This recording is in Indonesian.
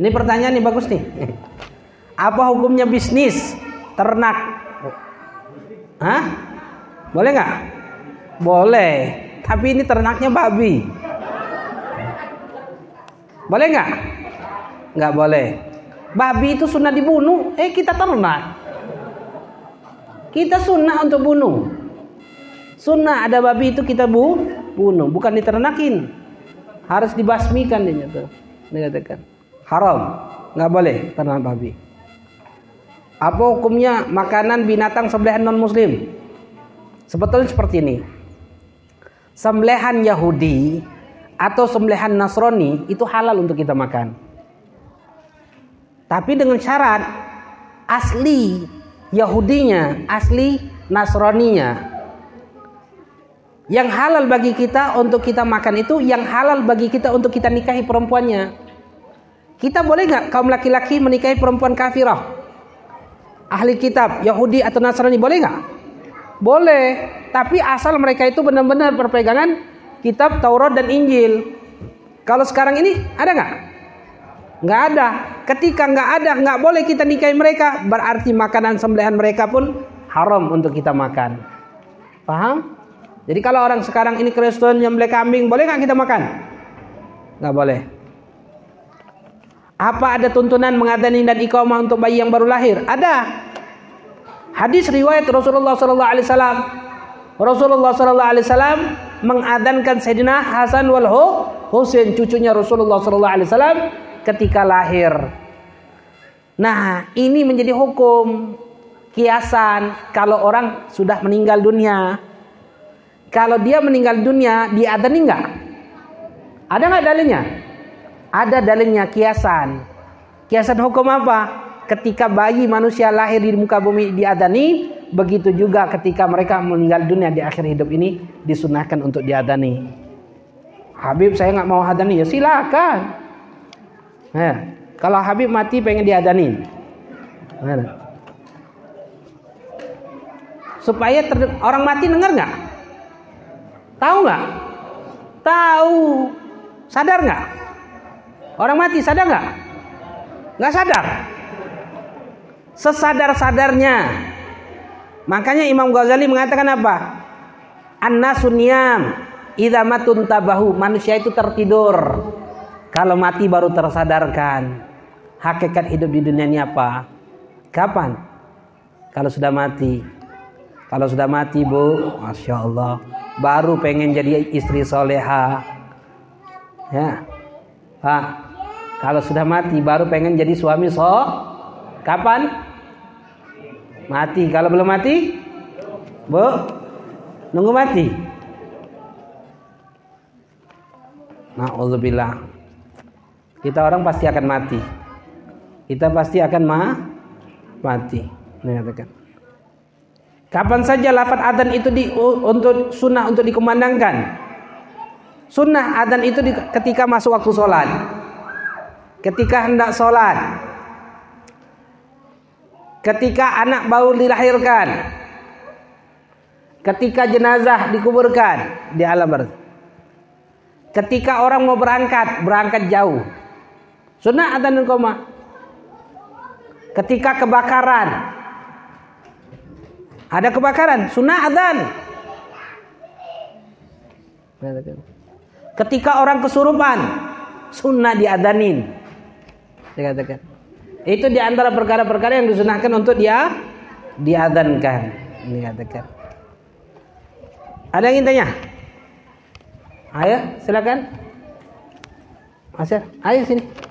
Ini pertanyaan nih bagus nih. Apa hukumnya bisnis ternak? Hah? Boleh nggak? Boleh. Tapi ini ternaknya babi. Boleh nggak? Nggak boleh. Babi itu sunnah dibunuh. Eh kita ternak. Kita sunnah untuk bunuh. Sunnah ada babi itu kita bu, bunuh, bukan diternakin. Harus dibasmikan dia tuh. Dikatakan haram, nggak boleh ternak babi. Apa hukumnya makanan binatang sembelihan non muslim? Sebetulnya seperti ini. Sembelihan Yahudi atau sembelihan Nasrani itu halal untuk kita makan. Tapi dengan syarat asli Yahudinya, asli Nasraninya. Yang halal bagi kita untuk kita makan itu yang halal bagi kita untuk kita nikahi perempuannya. Kita boleh nggak kaum laki-laki menikahi perempuan kafirah? Ahli kitab Yahudi atau Nasrani boleh nggak? Boleh, tapi asal mereka itu benar-benar berpegangan kitab Taurat dan Injil. Kalau sekarang ini ada nggak? Nggak ada. Ketika nggak ada, nggak boleh kita nikahi mereka. Berarti makanan sembelihan mereka pun haram untuk kita makan. Paham? Jadi kalau orang sekarang ini Kristen yang beli kambing, boleh nggak kita makan? Nggak boleh. Apa ada tuntunan mengadani dan iqamah untuk bayi yang baru lahir? Ada. Hadis riwayat Rasulullah sallallahu alaihi wasallam. Rasulullah sallallahu alaihi wasallam mengadankan Sayyidina Hasan wal Husain cucunya Rasulullah sallallahu alaihi wasallam ketika lahir. Nah, ini menjadi hukum kiasan kalau orang sudah meninggal dunia. Kalau dia meninggal dunia, diadani enggak? Ada enggak dalilnya? Ada dalilnya kiasan. Kiasan hukum apa? Ketika bayi manusia lahir di muka bumi diadani, begitu juga ketika mereka meninggal dunia di akhir hidup ini disunahkan untuk diadani. Habib saya nggak mau hadani ya silakan. Nah, kalau Habib mati pengen diadanin. Nah. Supaya orang mati dengar nggak? Tahu nggak? Tahu. Sadar nggak? Orang mati sadar nggak? Nggak sadar. Sesadar-sadarnya. Makanya Imam Ghazali mengatakan apa? An-nasuniyam idamatun tabahu. Manusia itu tertidur. Kalau mati baru tersadarkan. Hakikat hidup di dunia ini apa? Kapan? Kalau sudah mati. Kalau sudah mati bu, masya Allah, baru pengen jadi istri soleha. Ya, Pak. Kalau sudah mati, baru pengen jadi suami so. Kapan? Mati. Kalau belum mati, bu, nunggu mati. Nah, Kita orang pasti akan mati. Kita pasti akan ma mati. Mengatakan. Kapan saja lafaz adzan itu di, untuk sunnah untuk dikumandangkan? Sunnah adzan itu di, ketika masuk waktu sholat, ketika hendak sholat, ketika anak baru dilahirkan, ketika jenazah dikuburkan di alam barzah, ketika orang mau berangkat, berangkat jauh, sunnah dan koma, ketika kebakaran, ada kebakaran, sunnah adzan. Ketika orang kesurupan, sunnah diadanin. Dikatakan. Itu di antara perkara-perkara yang disunahkan untuk dia diadankan. Dikatakan. Ada yang ingin tanya? Ayo, silakan. Asyar, ayo sini.